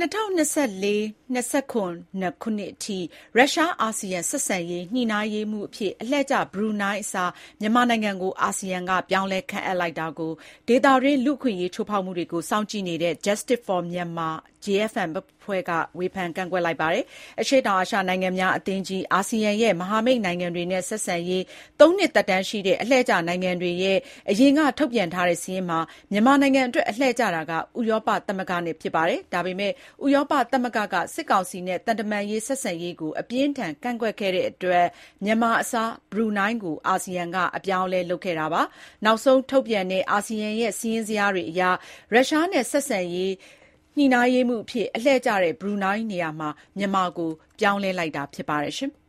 ၂၀၂၄-၂၇ ခုနှစ်အထိ ရုရှား-အာဆီယံ ဆက်ဆံရေး ညှိနှိုင်းရေးမှူးအဖြစ် အလှည့်ကျ ဘရူနိုင်းအစား မြန်မာနိုင်ငံကို အာဆီယံက ပြောင်းလဲခန့်အပ်လိုက်တာကို ဒေသတွင်း လူ့အခွင့်အရေး ချိုးဖောက်မှုတွေကို စောင့်ကြည့်နေတဲ့ Justice for Myanmar (JFM) အဖွဲ့က ဝေဖန်ကန့်ကွက်လိုက်ပါတယ်။အရှေ့တောင်အာရှနိုင်ငံများအသင်းကြီး(အာဆီယံ)ရဲ့ မဟာမိတ်နိုင်ငံတွေနဲ့ ဆက်ဆံရေး ၃ နှစ်သက်တမ်းရှိတဲ့ အလှည့်ကျနိုင်ငံတွေရဲ့ အရင်က ထုတ်ပြန်ထားတဲ့စာရင်းမှာ မြန်မာနိုင်ငံအတွက် အလှည့်ကျတာက ဥရောပသမဂ္ဂနဲ့ ဖြစ်ပါတယ်။ဒါပေမဲ့ဥရောပသမဂ္ဂက စစ်ကောင်စီနဲ့ သံတမန်ရေး ဆက်ဆံရေးကို အပြင်းအထန် ကန့်ကွက်ခဲ့တဲ့အတွက် မြန်မာအစား ဘရူနိုင်းကို အာဆီယံက အပြောင်းအလဲ လုပ်ခဲ့တာပါ။နောက်ဆုံးထုတ်ပြန်တဲ့ အာဆီယံရဲ့ စာရင်းဇယားတွေအရ ရုရှားနဲ့ ဆက်ဆံရေးညှိနှိုင်းရေးမှူးအဖြစ် အလှည့်ကျတဲ့ ဘရူနိုင်းနေရာမှာ မြန်မာကို ပြောင်းလဲလိုက်တာ ဖြစ်ပါတယ်။